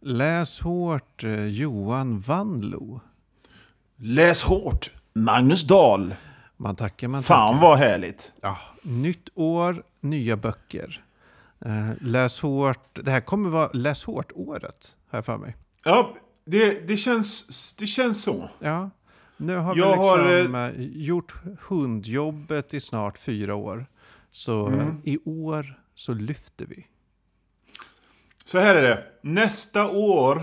Läs hårt eh, Johan Vanlo. Läs hårt, Magnus Dahl. Man tackar, man Fan tackar. vad härligt. Ja, nytt år, nya böcker. Eh, läs hårt. Det här kommer vara Läs hårt-året, har jag för mig. Ja, det, det, känns, det känns så. Ja, nu har Jag vi har, liksom eh, gjort hundjobbet i snart fyra år. Så Mm. i år så lyfter vi. Så här är det. Nästa år,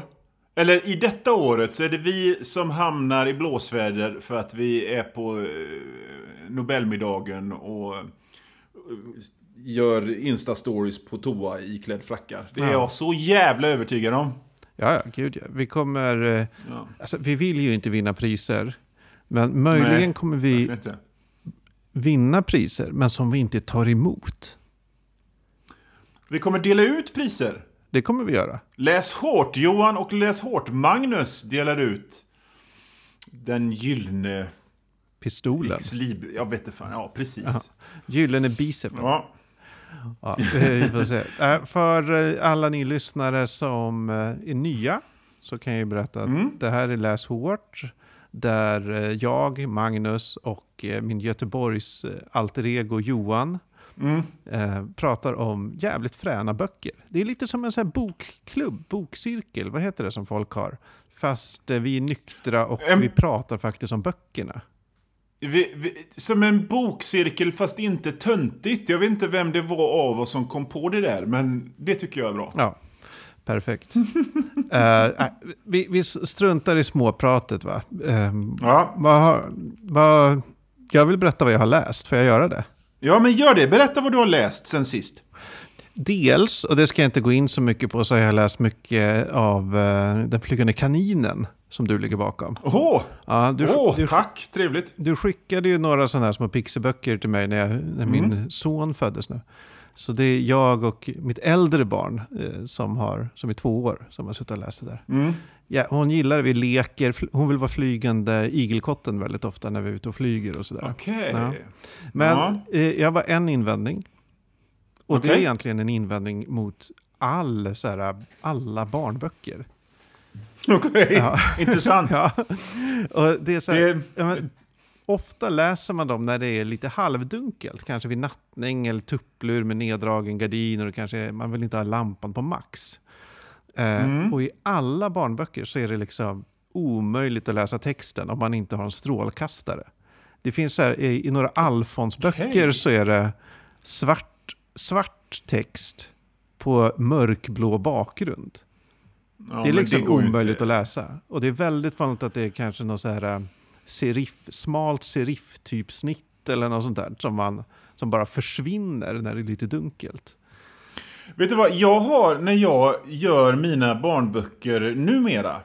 eller i detta året, så är det vi som hamnar i blåsväder för att vi är på eh, Nobelmiddagen och eh, gör Insta-stories på toa iklädd frackar. Det är Ja. jag så jävla övertygad om. Ja, ja, gud ja. Vi kommer... eh, Ja. Alltså, vi vill ju inte vinna priser. Men möjligen Nej, kommer vi vinna priser, men som vi inte tar emot. Vi kommer dela ut priser. Det kommer vi göra. Läs hårt Johan och Läs hårt Magnus delar ut den gyllene Pistolen. X-lib... Jag vet inte fan. Ja, precis. Jaha. Gyllene bicepen. Ja. Ja. Eh, För eh, alla ni lyssnare som eh, är nya så kan jag berätta att Mm. det här är Läs hårt. Där jag, Magnus och min Göteborgs alter ego Johan Mm. eh, pratar om jävligt fräna böcker. Det är lite som en sån bokklubb, bokcirkel, vad heter det som folk har? Fast eh, vi är nyktra och Em- vi pratar faktiskt om böckerna. Vi, vi, som en bokcirkel fast inte töntigt. Jag vet inte vem det var av oss som kom på det där, men det tycker jag är bra. Ja, perfekt. Äh, vi, vi struntar i småpratet va? Um, Ja. vad, vad, jag vill berätta vad jag har läst, får jag göra det? Ja, men gör det. Berätta vad du har läst sen sist. Dels, och det ska jag inte gå in så mycket på, så har jag läst mycket av eh, Den flygande kaninen som du ligger bakom. Åh, Ja, du, Åh, du, tack. Trevligt. du skickade ju några sådana här små pixiböcker till mig när, jag, när min son föddes nu. Så det är jag och mitt äldre barn eh, som, har, som är två år som har suttit och läst det där. Mm. Ja, hon gillar det, vi leker, hon vill vara flygande igelkotten väldigt ofta när vi är ute och flyger och sådär. Okej. Ja. Men Ja. eh, jag var en invändning. Och det är egentligen en invändning mot all, så här, alla barnböcker. Okej, Ja. intressant. Ja. Och det är så här, Det, men, ofta läser man dem när det är lite halvdunkelt. Kanske vid nattning eller tupplur med neddragen gardin. Och kanske, man vill inte ha lampan på max. Eh, Mm. Och i alla barnböcker så är det liksom omöjligt att läsa texten om man inte har en strålkastare. Det finns så här, i, i några Alfons-böcker Okej. så är det svart, svart text på mörkblå bakgrund. ja, det är liksom ju omöjligt inte. att läsa. Och det är väldigt vanligt att det är kanske något så här äh, serif, smalt serif-typ snitt eller något sånt där som, man, som bara försvinner när det är lite dunkelt. Vet du vad, jag har när jag gör mina barnböcker numera.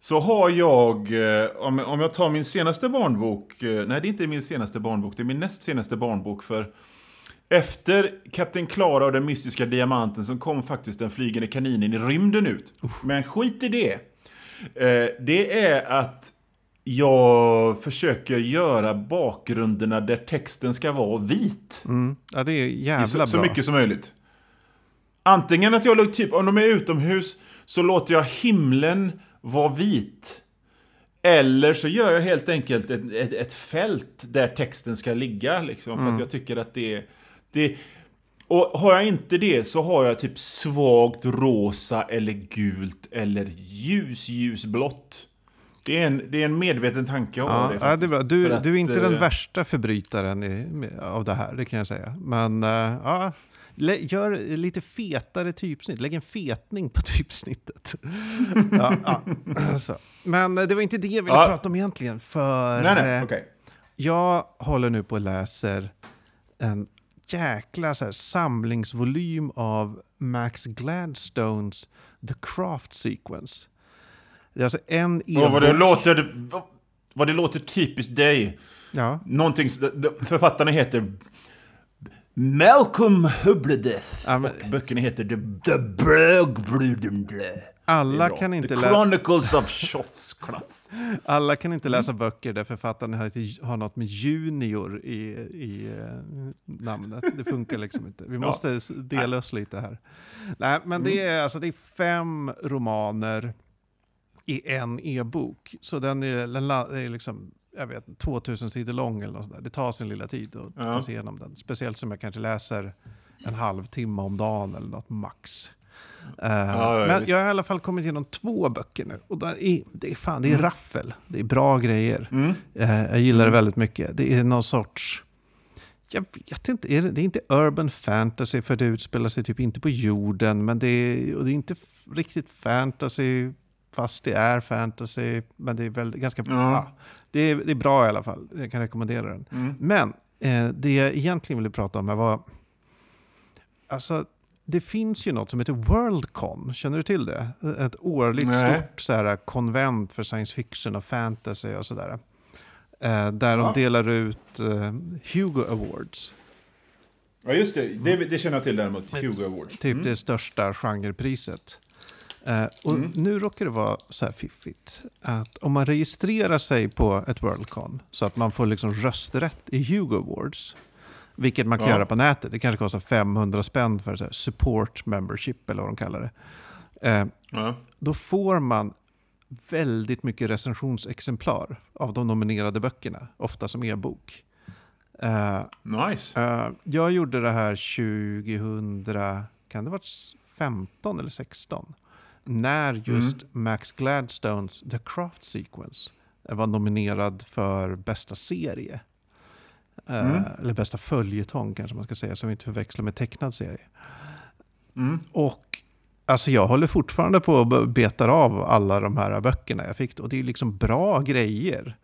Så har jag, eh, om, jag tar min senaste barnbok, eh, nej det är inte min senaste barnbok, det är min näst senaste barnbok för efter Kapten Klara och den mystiska diamanten så kom faktiskt den flygande kaninen i rymden ut. Men skit i det. Eh, det är att jag försöker göra bakgrunderna där texten ska vara vit. Mm. Ja, det är jävla Så, bra. så mycket som möjligt. Antingen att jag, låter- typ om de är utomhus, så låter jag himlen vara vit. Eller så gör jag helt enkelt ett, ett, ett fält där texten ska ligga. Liksom, för att jag tycker att det, det... Och har jag inte det så har jag typ svagt rosa eller gult eller ljus, ljusblått. Det är en, det är en medveten tanke jag har Ja, det ja, det är bra. Du, du är inte den eh, värsta förbrytaren i, av det här, det kan jag säga. Men äh, ja, gör lite fetare typsnitt. Lägg en fetning på typsnittet. ja, ja. Så. Men äh, det var inte det jag ville Ja. prata om egentligen. För Nej, nej, eh, okej. jag håller nu på och läser en jäkla så här, samlingsvolym av Max Gladstones The Craft Sequence. Det är alltså en Och vad det låter... Vad det låter typiskt dig. Ja. Någonting... Författarna heter... Malcolm Hubledeth. Ja, men- Och böckerna heter The, The Bögbludendle. Alla kan, inte The Chronicles of Shoffsclaffs. alla kan inte läsa böcker där författaren har, något med junior i, i eh, namnet. Det funkar liksom inte. Vi måste s- dela oss lite här. Nej, men det är, alltså, det är fem romaner i en e-bok. Så den är, den är liksom, jag vet, inte, 2000 sidor lång eller något sånt där. Det tar sin lilla tid att Ja. ta sig igenom den. Speciellt som jag kanske läser en halvtimme om dagen eller något max. Eh, ja, men visst. jag har i alla fall kommit igenom två böcker nu. Och det är, det är, fan, det är raffel. Det är bra grejer. Mm. Eh, jag gillar det väldigt mycket. Det är någon sorts... Jag vet inte, är det, det är inte urban fantasy för det utspelar sig typ inte på jorden. Men det är, och det är inte riktigt fantasy fast det är fantasy. Men det är väl ganska... Ja. Ja, det, är, det är bra i alla fall. Jag kan rekommendera den. Mm. Men eh, det jag egentligen ville prata om här var... Alltså, det finns ju något som heter Worldcon. Känner du till det? Ett årligt Nej. stort så här, konvent för science fiction och fantasy och sådär. Eh, där Ja. de delar ut eh, Hugo Awards. Ja, just det. det. Det känner jag till däremot. Hugo Awards. Typ Mm. det största genrepriset. Eh, och Mm. nu råkar det vara så här fiffigt att om man registrerar sig på ett Worldcon så att man får liksom rösträtt i Hugo Awards, vilket man kan Ja. göra på nätet, det kanske kostar 500 spänn för så support membership eller vad de kallar det. Eh, Ja. då får man väldigt mycket recensionsexemplar av de nominerade böckerna, ofta som e-bok. Eh, Nice. Eh, jag gjorde det här 2000, kan det varit 15 eller 16? När just Max Gladstones The Craft Sequence var nominerad för bästa serie. Eh, Mm. Eller bästa följetong kanske man ska säga, som vi inte förväxlar med tecknad serie. Mm. Och alltså jag håller fortfarande på och betar av alla de här böckerna jag fick. Och det är liksom bra grejer.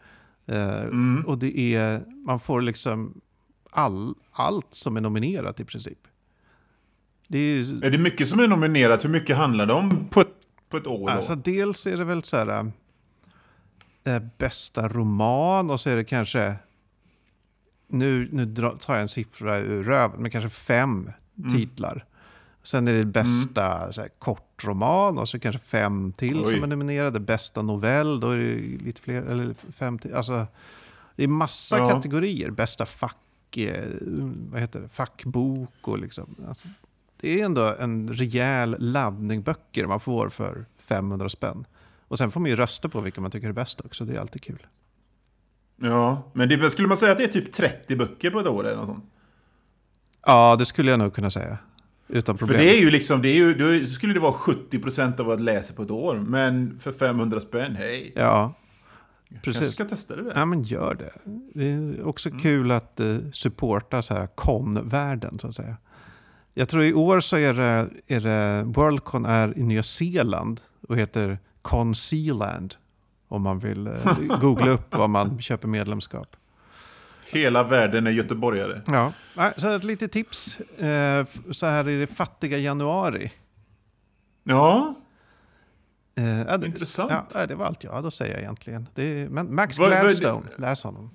Eh, Mm. och det är, man får liksom all, allt som är nominerat i princip. Det är, ju- Är det mycket som är nominerat? Hur mycket handlar det om på ett, på ett år? Alltså dels är det väl så här, äh, bästa roman och så är det kanske, nu, nu tar jag en siffra ur röven, men kanske fem Mm. titlar. Sen är det bästa så här, kortroman och så kanske fem till Oj. som är nominerade. Bästa novell, då är det lite fler, eller fem till. Alltså, det är massa Ja. kategorier. Bästa fack, eh, vad heter det? fackbok och liksom. Alltså, det är ändå en rejäl laddning böcker man får för 500 spänn. Och sen får man ju rösta på vilka man tycker är bäst också. Det är alltid kul. Ja, men det, skulle man säga att det är typ 30 böcker på ett år eller något sånt? Ja, det skulle jag nog kunna säga. Utan För problem. det är ju liksom, det är ju, då skulle det vara 70% av vad jag läser på ett år. Men för 500 spänn, hej. Ja, precis. ska testa det där. Ja, men gör det. Det är också Mm. kul att uh, supporta så här con-världen, så att säga. Jag tror i år så är det, är det Worldcon är i Nya Zeeland och heter Con Zealand. Om man vill eh, googla upp vad man köper medlemskap. Hela världen är göteborgare. Ja, så ett litet tips. Eh, så här i det fattiga januari. Ja, Eh, intressant. ja, det var allt jag hade att säga egentligen. Det är, men Max Gladstone, läs honom.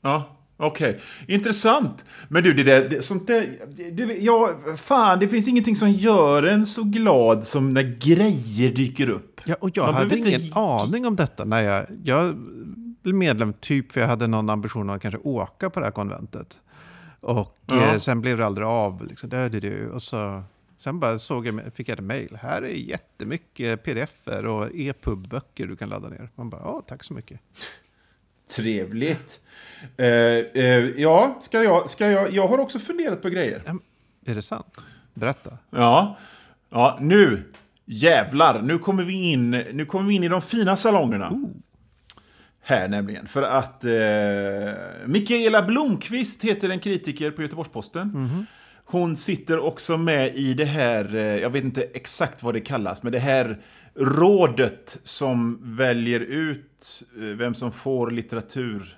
Ja, okej. Intressant. Men du, det där, det, sånt där... Det, det, ja, fan, det finns ingenting som gör en så glad som när grejer dyker upp. Ja, och jag Man hade ingen inte- aning om detta när jag, jag blev medlem typ för jag hade någon ambition att kanske åka på det här konventet. Och Ja. eh, sen blev det aldrig av. Liksom, det, det, det. Och så, sen bara såg jag, fick jag ett mejl. Här är jättemycket pdf-er och e-pub-böcker du kan ladda ner. Man bara, ja, tack så mycket. Trevligt. Eh, eh, ja, ska jag, ska jag... Jag har också funderat på grejer. Är det sant? Berätta. Ja, ja nu jävlar. Nu kommer vi in, nu kommer vi in i de fina salongerna. Här nämligen. För att eh, Mikaela Blomqvist heter en kritiker på Göteborgs-Posten. Hon sitter också med i det här, eh, jag vet inte exakt vad det kallas, men det här rådet som väljer ut eh, vem som får litteratur.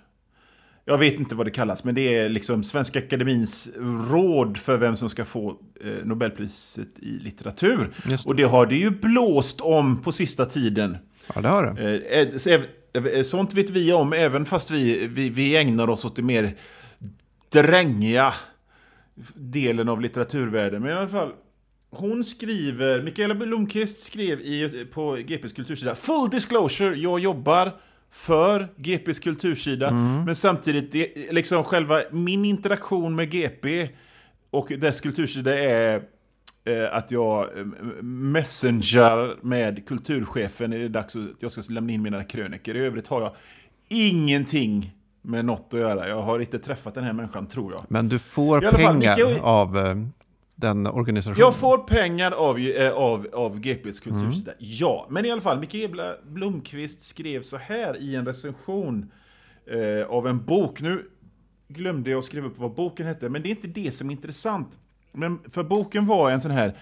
Jag vet inte vad det kallas, men det är liksom Svenska Akademins råd för vem som ska få eh, Nobelpriset i litteratur. Det. Och det har det ju blåst om på sista tiden. Ja, det har det. Eh, eh, Sånt vet vi om, även fast vi, vi, vi ägnar oss åt det mer drängiga delen av litteraturvärlden. Men i alla fall, hon skriver, Mikaela Blomqvist skrev i, på GPs kultursida, Full disclosure, jag jobbar för GPs kultursida, mm. men samtidigt, det, liksom själva min interaktion med GP och dess kultursida är eh, att jag eh, messengerar med kulturchefen är det dags att jag ska lämna in mina krönikor. I övrigt har jag ingenting med något att göra. Jag har inte träffat den här människan, tror jag. Men du får pengar fall, Mikael... av eh, den organisationen? Jag får pengar av, äh, av, av GPs kultursida, mm. ja. Men i alla fall, Mikaela Blomqvist skrev så här i en recension eh, av en bok. Nu glömde jag att skriva upp vad boken hette, men det är inte det som är intressant. Men för boken var en sån här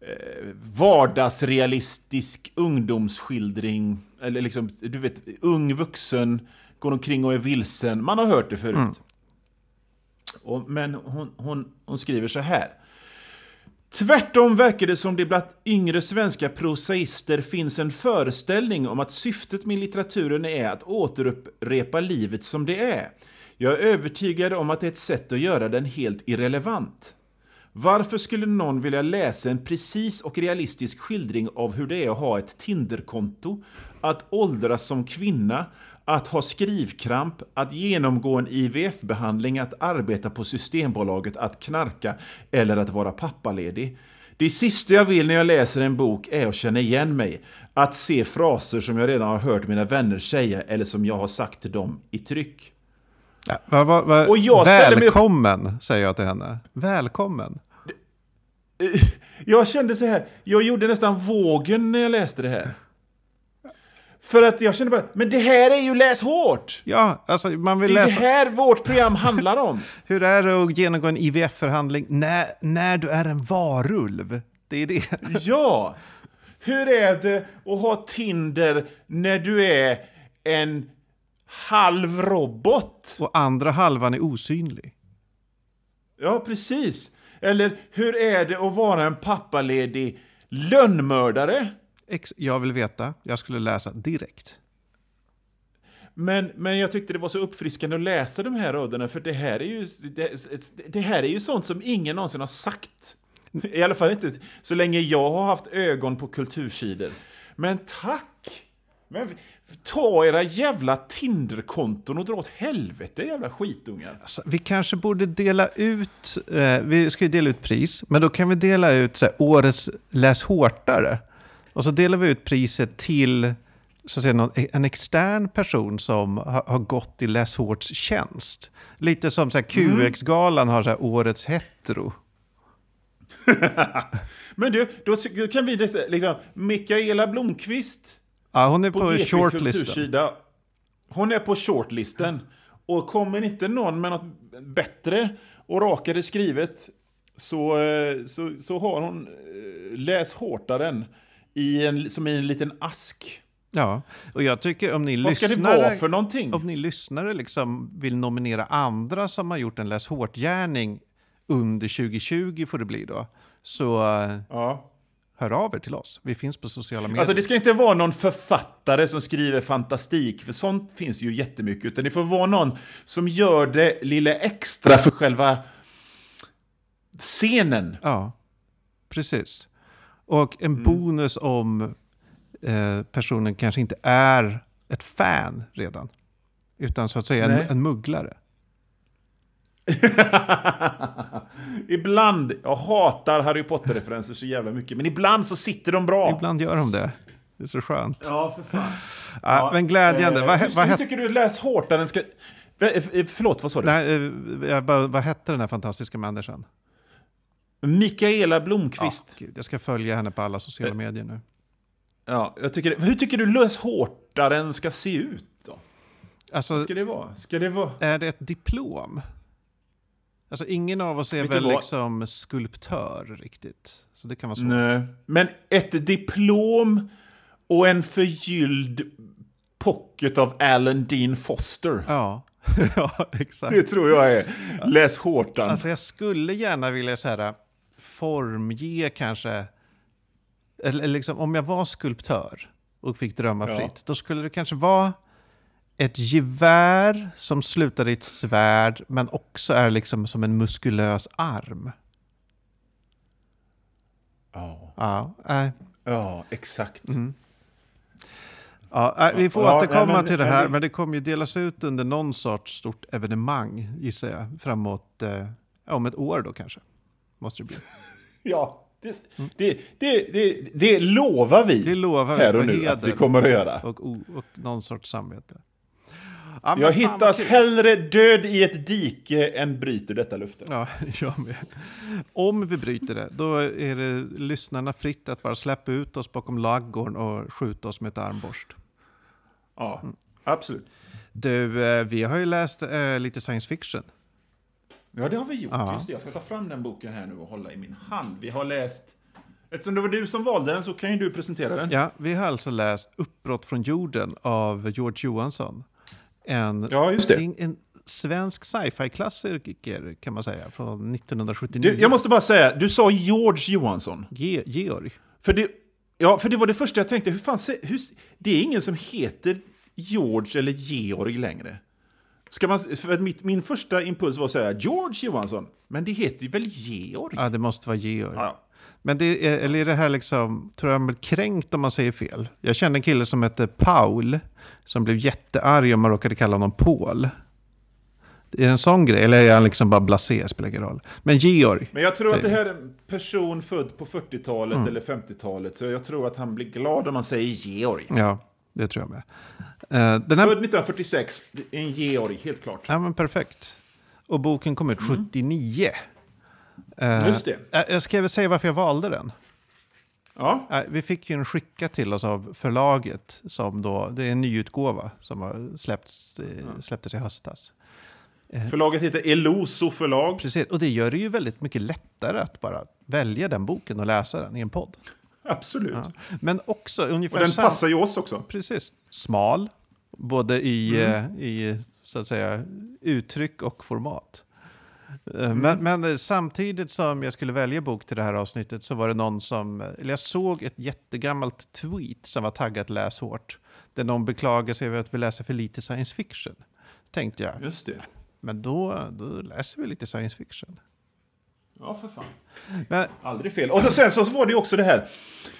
eh, vardagsrealistisk ungdomsskildring, eller liksom, du vet, ung vuxen, går omkring och är vilsen. Man har hört det förut. Mm. Och, men hon, hon, hon skriver så här. Tvärtom verkar det som det bland yngre svenska prosaister finns en föreställning om att syftet med litteraturen är att återupprepa livet som det är. Jag är övertygad om att det är ett sätt att göra den helt irrelevant. Varför skulle någon vilja läsa en precis och realistisk skildring av hur det är att ha ett Tinderkonto, att åldras som kvinna, att ha skrivkramp, att genomgå en IVF-behandling, att arbeta på Systembolaget, att knarka eller att vara pappaledig? Det sista jag vill när jag läser en bok är att känna igen mig, att se fraser som jag redan har hört mina vänner säga eller som jag har sagt till dem i tryck. Ja, va, va, va, och jag välkommen, upp... säger jag till henne. Välkommen. Jag kände så här, jag gjorde nästan vågen när jag läste det här. För att jag kände bara, men det här är ju läs hårt! Ja, alltså man vill det är läsa... det här vårt program handlar om. Hur är det att genomgå en IVF-förhandling när, när du är en varulv? Det är det. ja! Hur är det att ha Tinder när du är en halv robot? Och andra halvan är osynlig. Ja, precis. Eller hur är det att vara en pappaledig lönnmördare? Jag vill veta. Jag skulle läsa direkt. Men, men jag tyckte det var så uppfriskande att läsa de här raderna, för det här är ju, det, det, här är ju sånt som ingen någonsin har sagt. I alla fall inte så länge jag har haft ögon på kultursidor. Men tack! Men ta era jävla Tinder-konton och dra åt helvete, jävla skitungar. Alltså, vi kanske borde dela ut, eh, vi ska ju dela ut pris, men då kan vi dela ut här, årets Läs hårdare. Och så delar vi ut priset till så att säga, någon, en extern person som har, har gått i Läs Hårts tjänst. Lite som så här, QX-galan har så här, årets hetero. Men du, då kan vi liksom, Mikaela Blomqvist Ja, hon är på, på shortlisten. Hon är på shortlisten. Och kommer inte någon med något bättre och rakare skrivet så, eh, så, så har hon eh, läs hårtaren i en, som i en liten ask. Ja, och jag tycker om ni Vad lyssnare... ska det vara för någonting? Om ni lyssnare liksom vill nominera andra som har gjort en läs hårt-gärning under 2020 får det bli då. Så eh, ja. hör av er till oss. Vi finns på sociala medier. Alltså det ska inte vara någon författare som skriver fantastik, för sånt finns ju jättemycket. Utan det får vara någon som gör det lilla extra för själva scenen. Ja, precis. Och en mm. bonus om eh, personen kanske inte är ett fan redan. Utan så att säga en, en mugglare. ibland, jag hatar Harry Potter-referenser så jävla mycket, men ibland så sitter de bra. Ibland gör de det. Det är så skönt. Ja, för fan. Ja, ja, men glädjande. Eh, vad, hur, vad tycker du läs hårt den ska... Eh, förlåt, vad sa du? Nej, eh, vad hette den här fantastiska människan? Mikaela Blomqvist. Ja, jag ska följa henne på alla sociala eh, medier nu. Ja, jag tycker, hur tycker du lös hårtaren ska se ut då? Alltså, ska det vara? Ska det vara? Är det ett diplom? Alltså ingen av oss är Vet väl liksom skulptör riktigt. Så det kan vara svårt. Nej. Men ett diplom och en förgylld pocket av Alan Dean Foster. Ja. ja, exakt. Det tror jag är läs hårtan. Alltså jag skulle gärna vilja så här, formge kanske, eller liksom, om jag var skulptör och fick drömma ja. fritt, då skulle det kanske vara ett gevär som slutar i ett svärd men också är liksom som en muskulös arm. Ja, Ja, äh, ja exakt. ja, äh, vi får Ja, återkomma nej, men- till det här, men det kommer ju delas ut under någon sorts stort evenemang, gissar jag, framåt eh, om ett år då kanske. Måste det bli. Ja, det, det, det, det, det lovar vi Det lovar vi här och nu att vi kommer att göra. Och, o- och någon sorts samvete. Ja, Jag hittas kul. hellre död i ett dike än bryter detta löfte. Ja, jag med. Om vi bryter det, då är det lyssnarna fritt att bara släppa ut oss bakom laggården och skjuta oss med ett armborst. Ja, absolut. Du, eh, vi har ju läst eh, lite science fiction. Ja, det har vi gjort. Ja. Just det, jag ska ta fram den boken här nu och hålla i min hand. Vi har läst... Eftersom det var du som valde den så kan ju du presentera den. Ja, vi har alltså läst Uppbrott från jorden av George Johansson. En, Ja, just det. en, en svensk sci-fi-klassiker kan man säga, från 1979. Du, jag måste bara säga, du sa George Johansson. Ge, Georg. För det, ja, för det var det första jag tänkte. Hur fan, hur, det är ingen som heter George eller Georg längre. Ska man, för mitt, min första impuls var att säga George Johansson. Men det heter ju väl Georg? Ja, det måste vara Georg. Ja. Men det är, eller är det här liksom, tror jag blir kränkt om man säger fel? Jag kände en kille som hette Paul, som blev jättearg om man råkade kalla honom Paul. Är det en sån grej, eller är han liksom bara blasé, spelar ingen roll. Men Georg, Men jag tror att det här är en person född på 40-talet eller 50-talet. Så jag tror att han blir glad om man säger Georg. ja, det tror jag med. Eh, den här, Född 1946, det är en Georg, helt klart. ja men perfekt. Och boken kom ut 79. Eh, Just det. eh, Jag ska väl säga varför jag valde den. Ja, Vi fick ju en skicka till oss av förlaget, som då, det är en nyutgåva som har släppts, släpptes i höstas. förlaget heter Eloso förlag. Precis, och det gör det ju väldigt mycket lättare att bara välja den boken och läsa den i en podd. Absolut. Ja. Men också ungefär Och den samma... passar ju oss också. Precis. Smal, både i, eh, i så att säga, uttryck och format. Eh, Men, men eh, samtidigt som jag skulle välja bok till det här avsnittet så var det någon som, eller jag såg ett jättegammalt tweet som var taggat läs hårt. Där någon beklagar sig över att vi läser för lite science fiction. Tänkte jag, Just det. men då, då läser vi lite science fiction. Ja, för fan. Men, Aldrig fel. Och så, sen så var det ju också det här.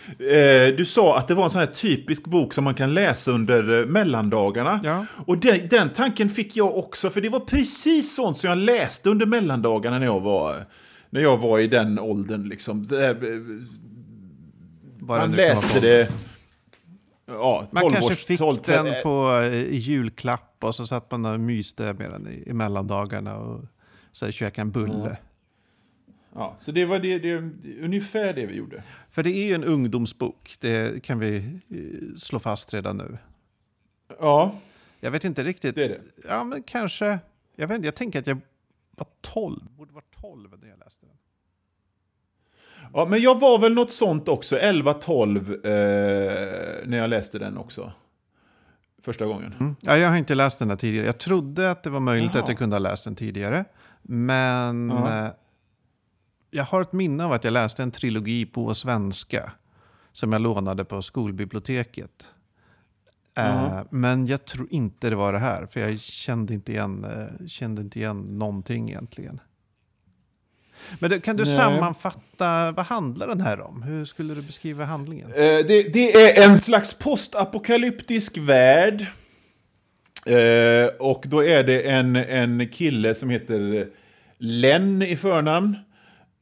Eh, du sa att det var en sån här typisk bok som man kan läsa under eh, mellandagarna. Ja. Och den, den tanken fick jag också, för det var precis sånt som jag läste under mellandagarna när jag var, när jag var i den åldern. Liksom. Det eh, man läste det... Ja, Man 12 kanske års, fick 12, den eh, på, eh, i julklapp och så satt man och myste med den i, i mellandagarna och så käkade en bulle. Ja, så det var det, det, ungefär det vi gjorde. För det är ju en ungdomsbok, det kan vi eh, slå fast redan nu. Ja, Jag vet inte riktigt. det är det. Ja, men kanske. Jag, vet inte, jag tänker att jag var 12, borde vara 12 när jag läste den. Ja, men jag var väl något sånt också, 11-12, eh, när jag läste den också. Första gången. Mm. Ja, jag har inte läst den här tidigare. Jag trodde att det var möjligt Jaha. att jag kunde ha läst den tidigare. Men Ja. Jag har ett minne av att jag läste en trilogi på svenska som jag lånade på skolbiblioteket. Eh, Ja. men jag tror inte det var det här, för jag kände inte igen, eh, kände inte igen någonting egentligen. Men det, kan du Nej. sammanfatta, vad handlar den här om? Hur skulle du beskriva handlingen? Eh, det, det är en slags postapokalyptisk värld. Och då är det en, en kille som heter Len i förnamn.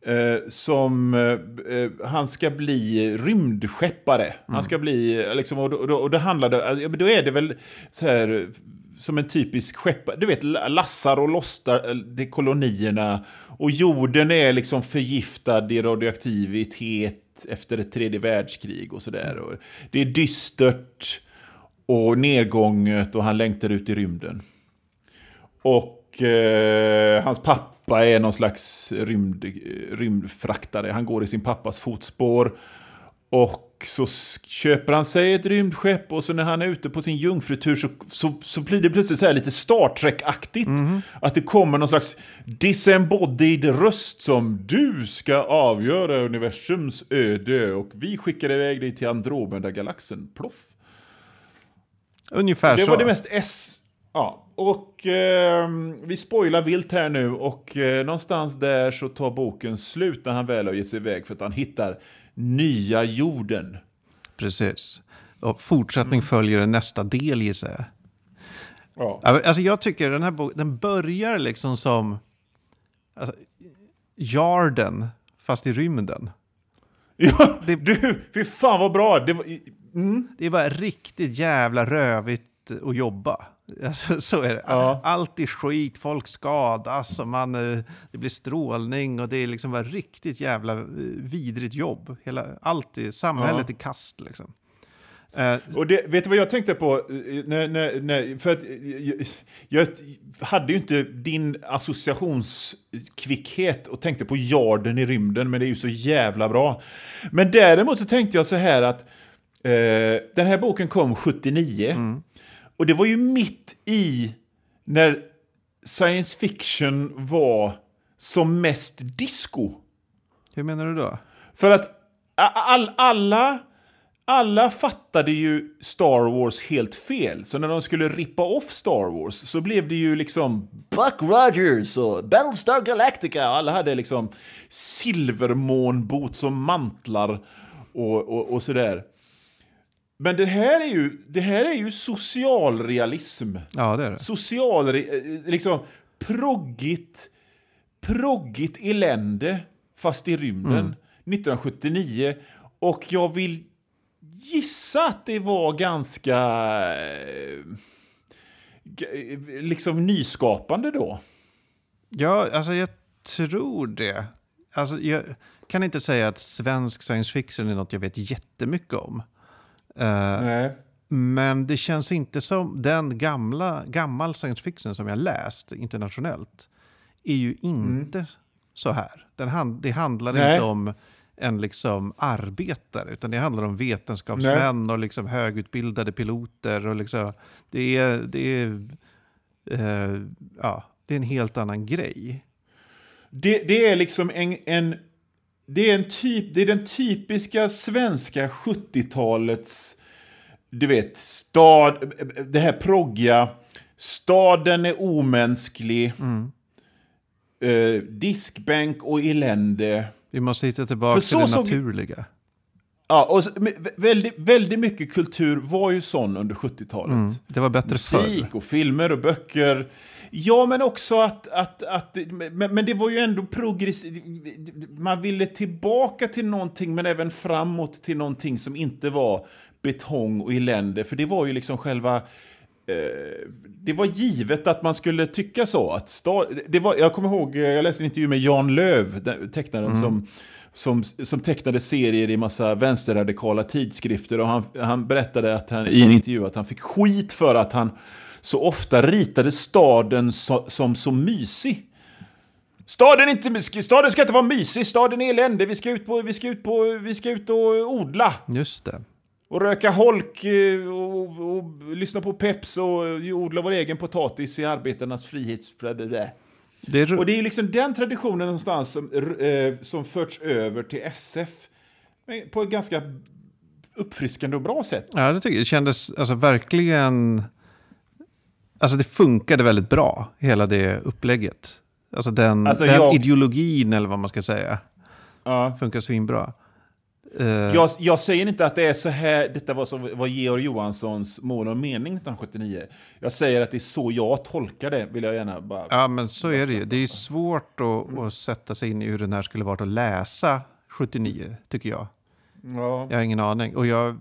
Eh, som, eh, eh, han ska bli rymdskeppare. Han ska bli, eh, liksom, och, och, och det handlade, alltså, då är det väl så här, som en typisk skeppare. Du vet, lassar och lostar det är kolonierna. Och jorden är liksom förgiftad i radioaktivitet efter ett tredje världskrig och sådär. Och Det är dystert och nedgånget och han längtar ut i rymden. Och eh, hans pappa är någon slags rymd, rymdfraktare. Han går i sin pappas fotspår. Och så köper han sig ett rymdskepp och så när han är ute på sin jungfrutur så, så, så blir det plötsligt så här lite Star Trek-aktigt. Att det kommer någon slags disembodied röst som du ska avgöra universums öde och vi skickar iväg dig till Andromeda-galaxen. Ploff. Ungefär Det så. var det mest S... Ja, och eh, vi spoilar vilt här nu och eh, någonstans där så tar boken slut när han väl har gett sig iväg för att han hittar nya jorden. Precis. Och fortsättning mm. följer nästa del gissar jag. Ja. Alltså jag tycker den här boken, den börjar liksom som alltså, Jarden, fast i rymden. Ja, det, du, fy fan vad bra! Det var, mm. det var riktigt jävla rövigt att jobba. Alltså, så är det. Ja. Allt är skit, folk skadas och man, eh, det blir strålning och det är liksom var riktigt jävla eh, vidrigt jobb. Hela, allt är, samhället ja. är kast liksom. Uh, och det, vet du vad jag tänkte på? När, när, när, för att jag, jag, hade ju inte din associationskvickhet och tänkte på jarden i rymden, men det är ju så jävla bra. Men däremot så tänkte jag så här att uh, den här boken kom 79. Mm. Och det var ju mitt i när science fiction var som mest disco. Hur menar du då? För att all, alla, alla fattade ju Star Wars helt fel. Så när de skulle rippa off Star Wars så blev det ju liksom Buck Rogers och Battlestar Galactica. Alla hade liksom silvermånboots och mantlar och, och, och sådär. Men det här är ju, det här är ju socialrealism. Ja, det är det. Social, liksom proggigt, proggigt elände, fast i rymden, mm. 1979. Och jag vill gissa att det var ganska eh, liksom nyskapande då. Ja, alltså jag tror det. Alltså, jag kan inte säga att svensk science fiction är något jag vet jättemycket om. Uh, men det känns inte som den gamla, gammal science fiction som jag läst internationellt är ju inte mm. så här. Den hand, det handlar Nej. inte om en liksom arbetare, utan det handlar om vetenskapsmän Nej. och liksom högutbildade piloter. Och liksom, det, är, det, är, uh, ja, det är en helt annan grej. Det, det är liksom en, en det är, en typ, det är den typiska svenska 70-talets, du vet, stad, det här proggiga, staden är omänsklig, mm. eh, diskbänk och elände. Vi måste hitta tillbaka till det naturliga. Ja, och väldigt, väldigt mycket kultur var ju sån under 70-talet. Mm, det var bättre Musik förr. och filmer och böcker. Ja, men också att... att, att men, men det var ju ändå progressivt. Man ville tillbaka till någonting, men även framåt till någonting som inte var betong och elände. För det var ju liksom själva... Eh, det var givet att man skulle tycka så. Att stad, det var, jag kommer ihåg, jag läste en intervju med Jan Löv, tecknaren mm. som som, som tecknade serier i massa vänsterradikala tidskrifter. Och han, han berättade att han, i en intervju att han fick skit för att han så ofta ritade staden so, som så mysig. Staden, inte, staden ska inte vara mysig, staden är elände. Vi ska ut, på, vi ska ut, på, vi ska ut och odla. Just det. Och röka holk eh, och, och, och, lyssna på Peps och odla vår egen potatis i arbetarnas frihets... Det. Och det är liksom den traditionen någonstans som, eh, som förts över till SF på ett ganska uppfriskande och bra sätt. Ja, det tycker jag. Det kändes alltså, verkligen... Alltså det funkade väldigt bra, hela det upplägget. Alltså den, alltså den jag... ideologin, eller vad man ska säga, ja. funkar svinbra. Uh, jag, jag, säger inte att det är så här, detta var, som, var Georg Johanssons mål och mening 1979. Jag säger att det är så jag tolkar det, vill jag gärna bara... Ja, men så är det ju. Det är svårt att, att sätta sig in i hur den här skulle varit att läsa 79, tycker jag. Ja. Jag har ingen aning. Och jag,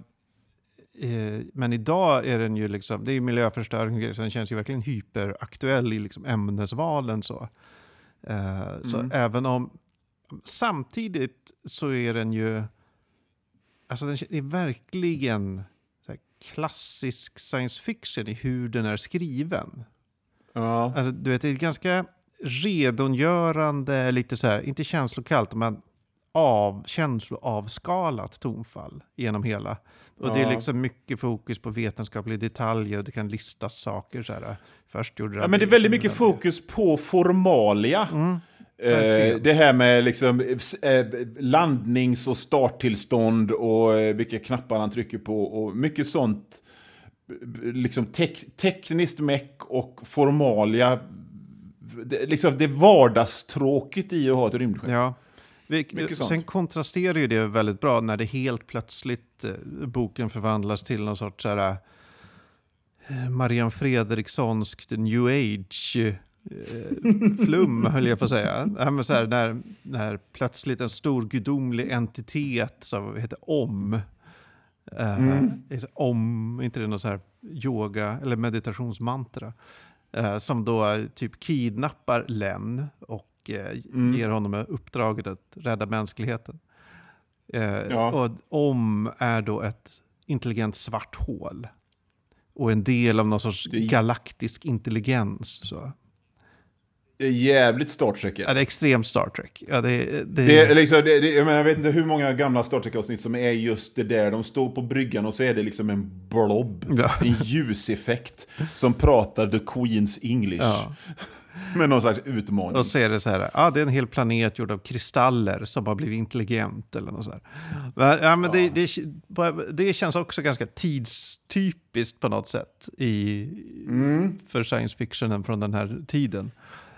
eh, men idag är den ju liksom, det är miljöförstöring, så den känns ju verkligen hyperaktuell i liksom ämnesvalen. Så, eh, mm. så även om, samtidigt så är den ju Alltså den är verkligen klassisk science fiction i hur den är skriven. Ja. Alltså, du vet, det är ganska redogörande, lite så här, inte känslokallt, men av, känsloavskalat tonfall genom hela. Och ja. det är liksom mycket fokus på vetenskapliga detaljer och det kan listas saker så här. Först gjorde ja, men det är väldigt mycket fokus på formalia. Mm. Eh, det här med liksom, eh, landnings och starttillstånd och eh, vilka knappar han trycker på och mycket sånt liksom tek, tekniskt meck och formalia. Det, liksom det är vardagstråkigt i att ha ett rymdskepp. Ja. Mycket sånt. sen kontrasterar ju det väldigt bra när det helt plötsligt eh, boken förvandlas till någon sorts eh, Marianne Fredrikssonskt new age eh, flum, höll jag på att säga. Ja, så här, när, när plötsligt en stor gudomlig entitet som heter Om, eh, är så- Om, inte det någon så här yoga eller meditationsmantra, eh, som då eh, typ kidnappar Len och eh, ger honom uppdraget att rädda mänskligheten. Eh, Ja. Och Om är då ett intelligent svart hål. Och en del av någon sorts Det galaktisk intelligens. Så. Det är jävligt Star Trek. Ja, det är extremt Star Trek. Ja, det, det, Det är liksom, det, jag, menar, jag vet inte hur många gamla Star Trek-avsnitt som är just det där. De står på bryggan och så är det liksom en blob. Ja. En ljuseffekt som pratar the Queen's English. Ja. Med någon slags utmaning. Och så är det så här, ja, det är en hel planet gjord av kristaller som har blivit intelligent eller något så här. Men, ja, men Det, det, det känns också ganska tidstypiskt på något sätt i, för science fictionen från den här tiden.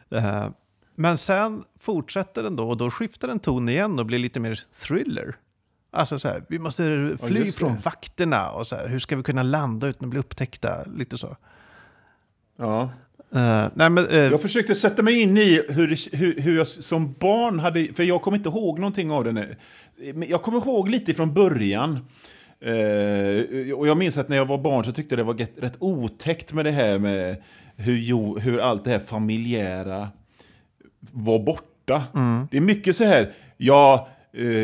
Eh, men sen fortsätter den då och då skiftar den ton igen och blir lite mer thriller. Alltså så här, vi måste fly det. från vakterna och så här, hur ska vi kunna landa utan att bli upptäckta? Lite så. Ja. Eh, nej, men, eh, Jag försökte sätta mig in i hur, hur, hur jag som barn hade... För jag kommer inte ihåg någonting av det nu. Men Jag kommer ihåg lite från början. Eh, och jag minns att när jag var barn så tyckte jag det var rätt, rätt otäckt med det här med hur, hur allt det här familjära var borta. Det är mycket så här, ja,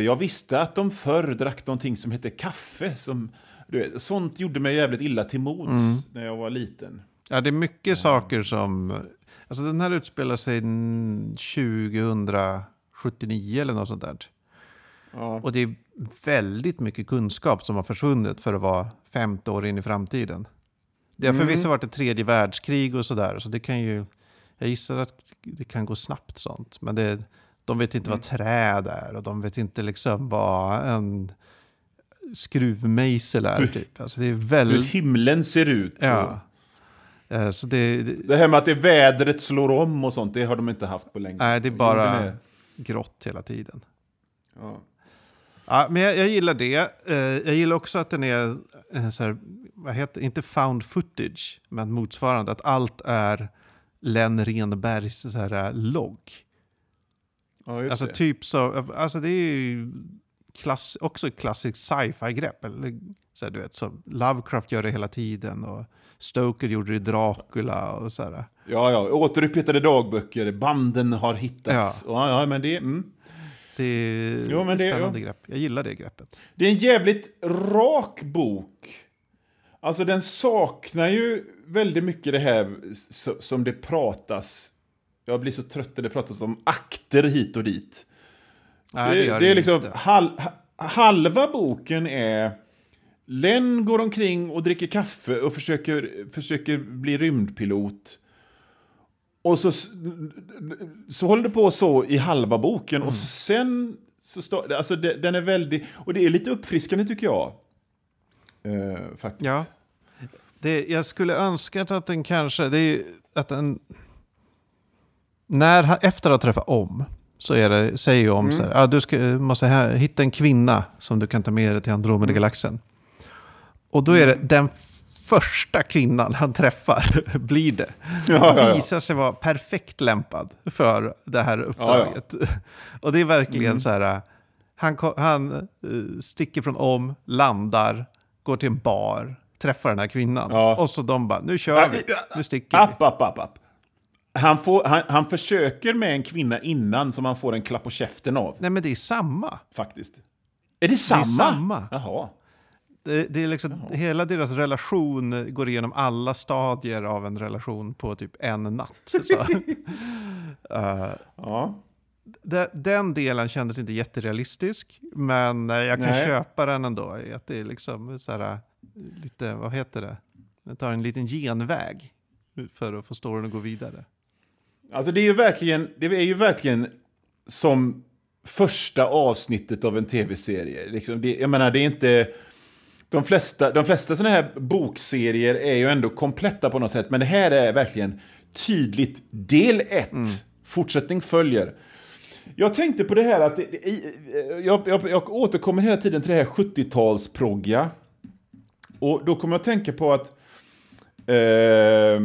jag visste att de förr drack någonting som hette kaffe. Som, vet, sånt gjorde mig jävligt illa till mods när jag var liten. Ja, det är mycket saker som... Alltså den här utspelar sig n- 2079 eller något sånt där. Ja. Och det är väldigt mycket kunskap som har försvunnit för att vara 50 år in i framtiden. Det har förvisso varit ett tredje världskrig och sådär, så det kan ju... Jag gissar att det kan gå snabbt sånt. Men det, de vet inte vad träd är och de vet inte liksom vad en skruvmejsel är. Typ. Alltså det är Hur väldigt... himlen ser ut. Ja. Eh, Så det, det, Det här med att det vädret slår om och sånt, det har de inte haft på länge. Nej, det är bara det grått hela tiden. Ja. Ja, men jag, jag gillar det. Eh, jag gillar också att den är, eh, så här, vad heter inte found footage, men motsvarande. Att allt är Len Renbergs så här, logg. Ja, Alltså det. typ så, alltså det är ju klass, också ett klassiskt sci-fi-grepp. Eller, så här, du vet, så Lovecraft gör det hela tiden och Stoker gjorde det i Dracula och så här. Ja, ja. Återupphitade dagböcker, banden har hittats. Ja, ja, men det, mm. Det är Jo, men det- spännande grepp. Jag gillar det greppet. det är en jävligt rak bok. Alltså den saknar ju väldigt mycket det här som det pratas. Jag blir så trött när det pratas om akter hit och dit. Nej, det, gör det är liksom hal, ha- halva boken är Len går omkring och dricker kaffe och försöker, försöker bli rymdpilot. Och så, så håller det på så i halva boken och så sen så står, alltså det, den är väldigt, och det är lite uppfriskande tycker jag. Eh, faktiskt. Ja. Det, jag skulle önska att den kanske, det är att den, när, efter att ha träffat om, så är det, säger ju om så här, ah, du ska, måste här, hitta en kvinna som du kan ta med dig till Andromeda-galaxen. Och då är det den första kvinnan han träffar, blir det. Ja, ja, ja. Visar sig vara perfekt lämpad för det här uppdraget. Och det är verkligen Mm. så här, han, han eh, sticker från om, landar, går till en bar, träffar den här kvinnan. Ja. Och så de bara, nu kör vi, nu sticker App, vi. app, app, app. Han, får, han, han försöker med en kvinna innan som han får en klapp på käften av, Nej men det är samma. faktiskt. Är det samma? samma. Jaha. Det, det är liksom, hela deras relation går igenom alla stadier av en relation på typ en natt. Så. Eh, Ja. de- den delen kändes inte jätterealistisk, men eh, jag kan Nej. köpa den ändå. Att det är liksom så här, lite, vad heter det? Det tar en liten genväg för att få storyn att gå vidare. Alltså det är ju verkligen, det är ju verkligen som första avsnittet av en tv-serie. Liksom det, jag menar, det är inte... de flesta, de flesta sådana här bokserier är ju ändå kompletta på något sätt, men det här är verkligen tydligt del 1. Mm. Fortsättning följer. Jag tänkte på det här att... Det, jag, jag, jag återkommer hela tiden till det här 70-talsprogga. Och då kommer jag att tänka på att... Eh,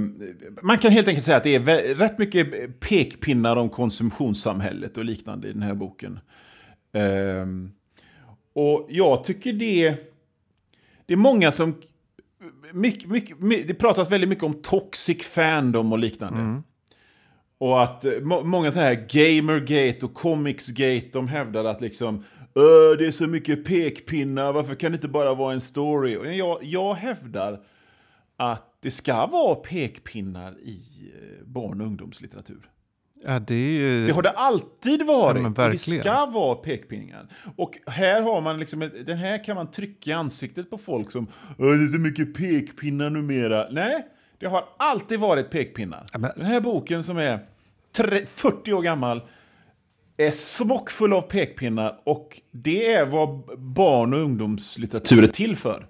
man kan helt enkelt säga att det är rätt mycket pekpinnar om konsumtionssamhället och liknande i den här boken. Eh, och jag tycker det... Det är många som... Mycket, mycket, det pratas väldigt mycket om toxic fandom och liknande. Mm. Och att må, många så här Gamergate och Comicsgate, de hävdar att liksom det är så mycket pekpinnar, varför kan det inte bara vara en story? Och jag, jag hävdar att det ska vara pekpinnar i eh, barn och ungdomslitteratur. Ja, det, ju... det, har det alltid varit. Ja, det ska vara pekpinnar. Och här har man liksom, den här kan man trycka i ansiktet på folk som det är så mycket pekpinnar numera. Nej, det har alltid varit pekpinnar. Ja, men... Den här boken som är 40 år gammal är smockfull av pekpinnar och det är vad barn och ungdomslitteratur är till för.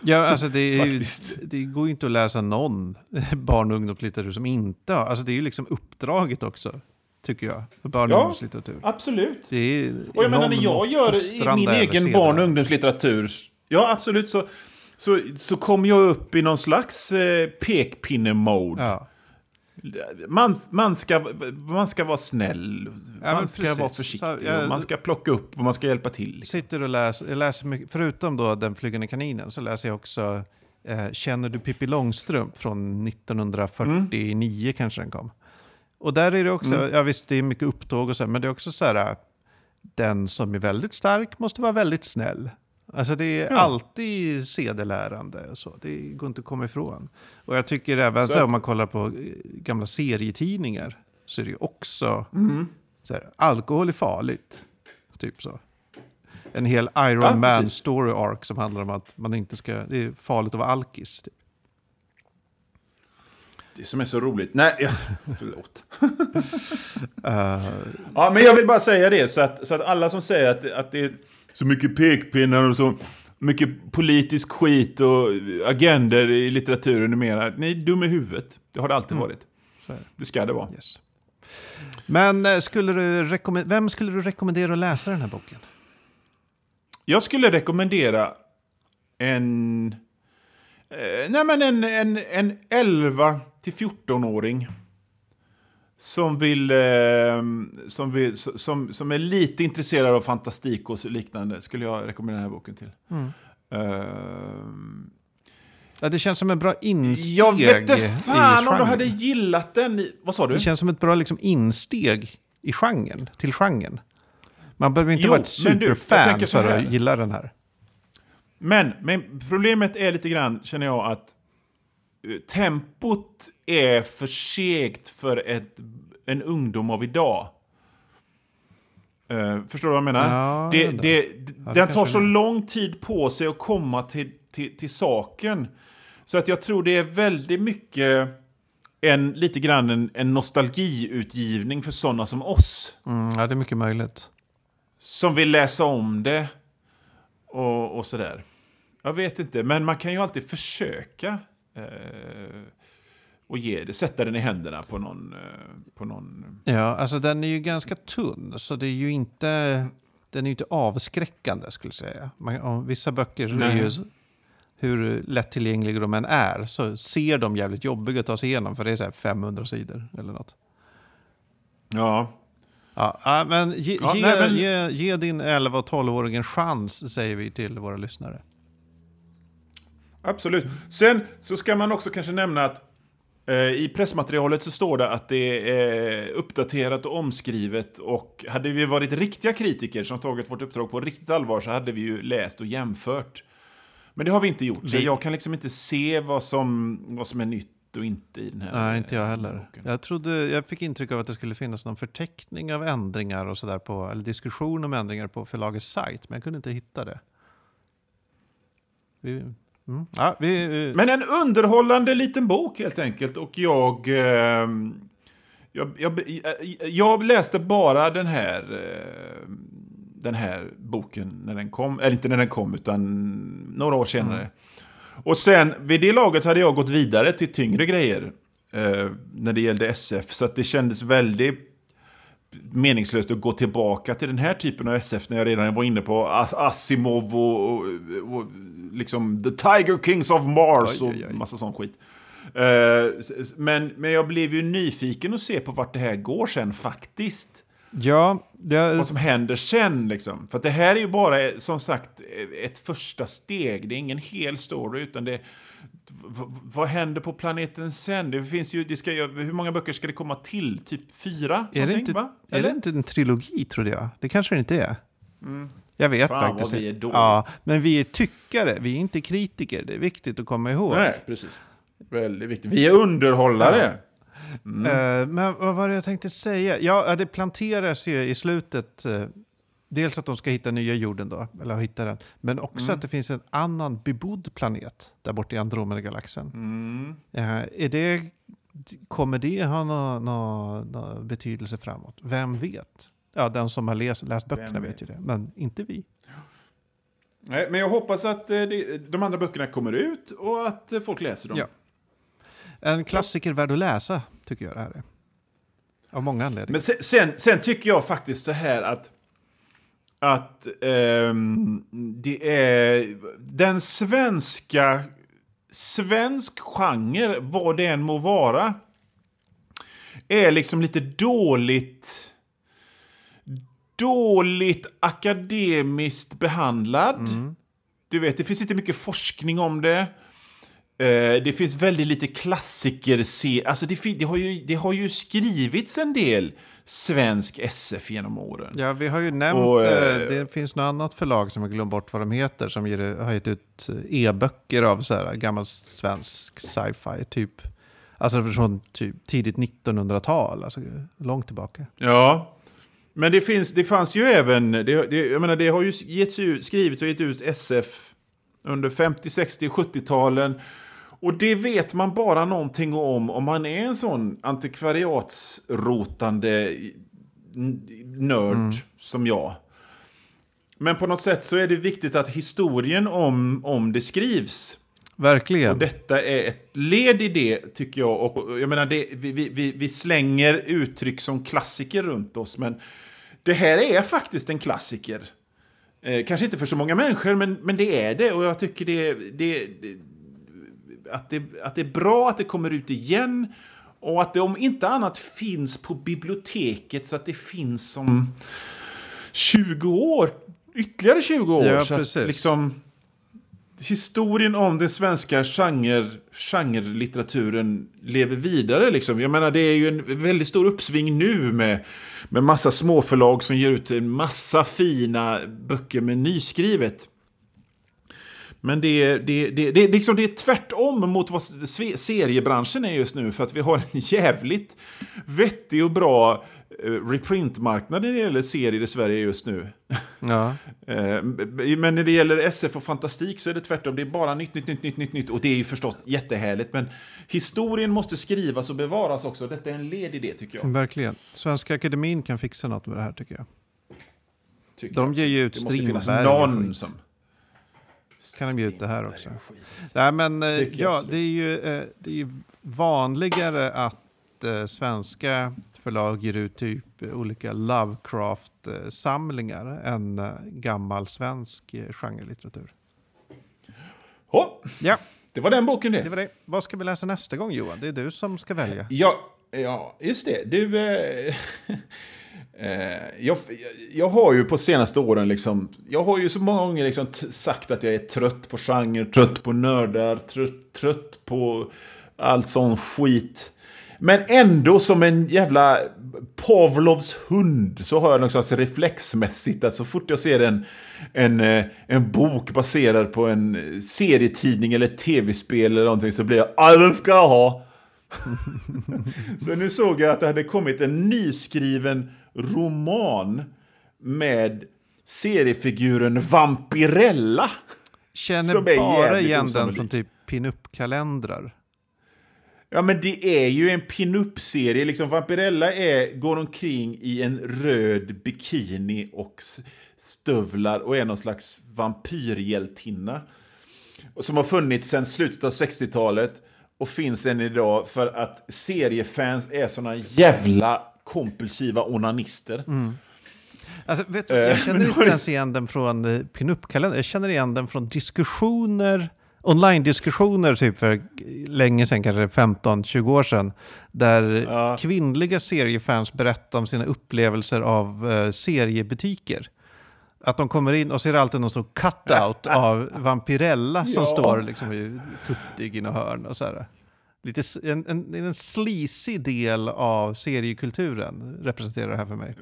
Ja, alltså det, är, det går ju inte att läsa någon barn och ungdomslitteratur som inte har, alltså det är ju liksom uppdraget också. Tycker jag, barn och ja, ungdomslitteratur. absolut. Det är och jag menar när jag gör i min egen barn och ungdomslitteratur, ja absolut, så, så, så kommer jag upp i någon slags eh, pekpinne-mode. Ja. Man, man, ska, man ska vara snäll, ja, man ska precis. vara försiktig, jag, man ska plocka upp och man ska hjälpa till. Liksom. Sitter och läser, jag läser mycket, förutom då Den flygande kaninen så läser jag också eh, Känner du Pippi Långstrump från 1949 mm. kanske den kom. Och där är det också, mm. ja visst det är mycket upptåg och så, men det är också så här, den som är väldigt stark måste vara väldigt snäll. Alltså det är ja. alltid sedelärande. Så. Det går inte att komma ifrån. Och jag tycker även så, så om man kollar på eh, gamla serietidningar så är det ju också mm. så här, alkohol är farligt. Typ så. En hel Iron ja, Man precis. story arc som handlar om att man inte ska, det är farligt att vara alkis. Typ. Det som är så roligt. Nej, ja, förlåt. uh, ja, men jag vill bara säga det så att, så att alla som säger att, att det är så mycket pekpinnar och så mycket politisk skit och agender i litteraturen numera. Ni är dum i huvudet. Det har det alltid mm. varit. Det ska det vara. Yes. Men eh, skulle du vem skulle du rekommendera att läsa den här boken? Jag skulle rekommendera en... Eh, nej men en, en, en 11 till 14-åring som vill, eh, som, vill som, som är lite intresserad av fantastik och liknande skulle jag rekommendera den här boken till. Mm. Uh, ja, det känns som en bra insteg Jag vet inte fan om du hade gillat den. I, vad sa du? Det känns som ett bra liksom, insteg i genren, till genren. Man behöver inte jo, vara ett superfan för att gilla den här. Men, men problemet är lite grann, känner jag, att tempot är för segt för ett, en ungdom av idag. Uh, förstår du vad jag menar? Ja, det, det, ja, den tar så lång tid på sig att komma till, till, till, saken. Så att jag tror det är väldigt mycket en, lite grann en, en nostalgiutgivning för sådana som oss. Mm, ja, det är mycket möjligt. Som vill läsa om det och, och sådär. Jag vet inte, men man kan ju alltid försöka. Eh, och ge det, sätta den i händerna på någon, eh, på någon... Ja, alltså den är ju ganska tunn, så det är ju inte, den är inte avskräckande skulle jag säga. Man, vissa böcker ju, hur lättillgängliga de än är, så ser de jävligt jobbiga att ta sig igenom, för det är så 500 sidor eller något. Ja. Ja, men ge, ja, ge, nej, men... Ge, ge, din 11 och 12-åring en chans, säger vi till våra lyssnare. Absolut. Sen så ska man också kanske nämna att eh, i pressmaterialet så står det att det är uppdaterat och omskrivet och hade vi varit riktiga kritiker som tagit vårt uppdrag på riktigt allvar så hade vi ju läst och jämfört. Men det har vi inte gjort, så jag kan liksom inte se vad som, vad som är nytt och inte i den här Nej, inte jag heller. Jag, trodde, jag fick intryck av att det skulle finnas någon förteckning av ändringar och sådär på, eller diskussion om ändringar på förlagets sajt, men jag kunde inte hitta det. Vi, Mm. Ja, vi, uh... Men en underhållande liten bok helt enkelt. Och jag, eh, jag, jag, jag, läste bara den här, eh, den här boken när den kom. Eller inte när den kom, utan några år senare. Mm. Och sen, vid det laget hade jag gått vidare till tyngre grejer. Eh, när det gällde SF. Så att det kändes väldigt meningslöst att gå tillbaka till den här typen av SF när jag redan var inne på Asimov och, och, och liksom The Tiger Kings of Mars och massa sån skit. Uh, men, men jag blev ju nyfiken att se på vart det här går sen faktiskt. Ja, det... Vad som händer sen liksom. För det här är ju bara som sagt ett första steg. Det är ingen hel story utan det vad händer på planeten sen? Det finns ju, det ska, hur många böcker ska det komma till? Typ fyra? Är, det inte, va? är det inte en trilogi, trodde jag? Det kanske det inte är. Mm. Jag vet Fan, faktiskt inte. Ja, men vi är tyckare, vi är inte kritiker. Det är viktigt att komma ihåg. Nej, precis. Väldigt viktigt. Vi är underhållare. Ja. Mm. Uh, men vad var det jag tänkte säga? Ja, det planteras ju i slutet uh, dels att de ska hitta nya jorden då, eller hitta den, men också mm. att det finns en annan bebodd planet där borta i Andromeda-galaxen. Mm. Uh, är det, kommer det ha någon nå, nå betydelse framåt? Vem vet? Ja, den som har läst, läst böckerna vet? vet ju det, men inte vi. Nej, men jag hoppas att eh, de andra böckerna kommer ut och att eh, folk läser dem. Ja. En klassiker värd att läsa, tycker jag det här är. Av många anledningar. Men sen, sen, sen tycker jag faktiskt så här att att um, det är den svenska, svensk genre, vad det än må vara, är liksom lite dåligt, dåligt akademiskt behandlad. Mm. Du vet, det finns inte mycket forskning om det. Uh, det finns väldigt lite klassiker. Alltså det, det, har ju, det har ju skrivits en del svensk SF genom åren. Ja, vi har ju nämnt, och, eh, eh, det finns något annat förlag som jag glömt bort vad de heter, som ger, har gett ut eh, e-böcker av så här gammal svensk sci-fi, typ. Alltså från typ tidigt 1900-tal, alltså långt tillbaka. Ja, men det, finns, det fanns ju även, det, det, jag menar det har ju getts ut, skrivits och gett ut SF under 50, 60, 70-talen. Och det vet man bara någonting om om man är en sån antikvariatsrotande nörd mm. som jag. Men på något sätt så är det viktigt att historien om, om det skrivs. Verkligen. Och detta är ett led i det, tycker jag. Och jag menar, det, vi, vi, vi slänger uttryck som klassiker runt oss, men det här är faktiskt en klassiker. Eh, kanske inte för så många människor, men, men det är det. Och jag tycker det, det, det att det, att det är bra att det kommer ut igen. Och att det om inte annat finns på biblioteket så att det finns som 20 år. Ytterligare 20 år. Ja, så precis. att liksom, historien om den svenska genre, genrelitteraturen lever vidare. Liksom. Jag menar, det är ju en väldigt stor uppsving nu med, med massa småförlag som ger ut en massa fina böcker med nyskrivet. Men det, det, det, det, liksom det är tvärtom mot vad seriebranschen är just nu. För att vi har en jävligt vettig och bra eh, reprintmarknad när det gäller serier i Sverige just nu. Ja. Eh, men när det gäller SF och fantastik så är det tvärtom. Det är bara nytt, nytt, nytt, nytt, nytt, nytt. Och det är ju förstås jättehärligt. Men historien måste skrivas och bevaras också. Detta är en led i det tycker jag. Verkligen. Svenska Akademin kan fixa något med det här tycker jag. Tycker De ger ju ut Strindberg. Det måste finnas någon som kan de det här också. Nej, men eh, ja, det är ju eh, det är vanligare att eh, svenska förlag ger ut typ olika Lovecraft-samlingar än gammal svensk genrelitteratur. Oh, ja. Det var den boken det. det, var det. Vad ska vi läsa nästa gång Johan? Det är du som ska välja. Ja, ja just det. Du... Eh, jag, jag har ju på senaste åren liksom, jag har ju så många gånger liksom sagt att jag är trött på genre, trött på nördar, trött, trött på allt sån skit. Men ändå som en jävla Pavlovs hund så har jag någonstans reflexmässigt att så fort jag ser en, en, eh, en bok baserad på en serietidning eller tv-spel eller någonting så blir jag ah, allt ska jag ha. så nu såg jag att det hade kommit en nyskriven roman med seriefiguren Vampirella. Känner bara igen den från typ pin-up-kalendrar. Ja, men det är ju en pinup-serie. Liksom, Vampirella är, går omkring i en röd bikini och stövlar och är någon slags vampyrhjältinna. Som har funnits sedan slutet av 60-talet och finns än idag för att seriefans är såna jävla kompulsiva onanister. Alltså, vet du, Eh, jag känner inte ens igen den från eh, pinup-kalendern. Jag känner igen den från diskussioner, online-diskussioner typ för länge sedan, kanske 15-20 år sedan. Där Ja. kvinnliga seriefans berättar om sina upplevelser av eh, seriebutiker. Att de kommer in och ser alltid någon sån cut-out av Vampirella som Ja. står liksom tuttig i något hörn och så här. Lite, en, en, en sleazy del av seriekulturen representerar det här för mig.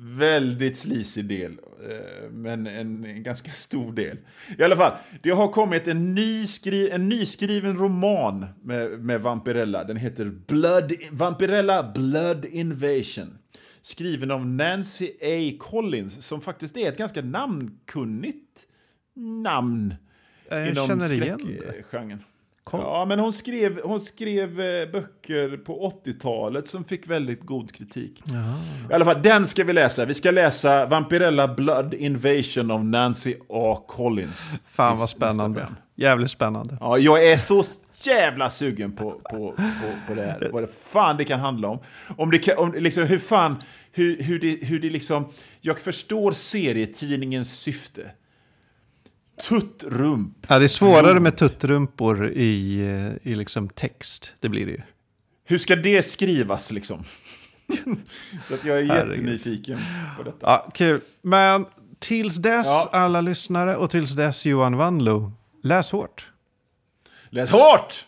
Väldigt slisig del, eh, men en, en ganska stor del. I alla fall, det har kommit en, ny skri, en nyskriven roman med, med Vampirella. Den heter Blood, Vampirella Blood Invasion. Skriven av Nancy A. Collins, som faktiskt är ett ganska namnkunnigt namn Jag inom känner igen det. Koll. Ja, men hon skrev, hon skrev eh, böcker på 80-talet som fick väldigt god kritik. I alla fall, den ska vi läsa. Vi ska läsa Vampirella Blood Invasion av Nancy A. Collins. Fan vad spännande. Jävligt spännande. Ja, jag är så jävla sugen på, på, på, på det här. Vad det fan det kan handla om. Om det kan, om, liksom, hur fan, hur, hur, det, hur det liksom... Jag förstår serietidningens syfte. Tuttrump. Ja, det är svårare med tuttrumpor i, eh, i liksom text. Det blir det ju. Hur ska det skrivas liksom? så att jag är Herregud. jättenyfiken på detta. Ja, kul. Men tills dess, Ja. alla lyssnare, och tills dess Johan Wanlo, läs hårt. Läs hårt!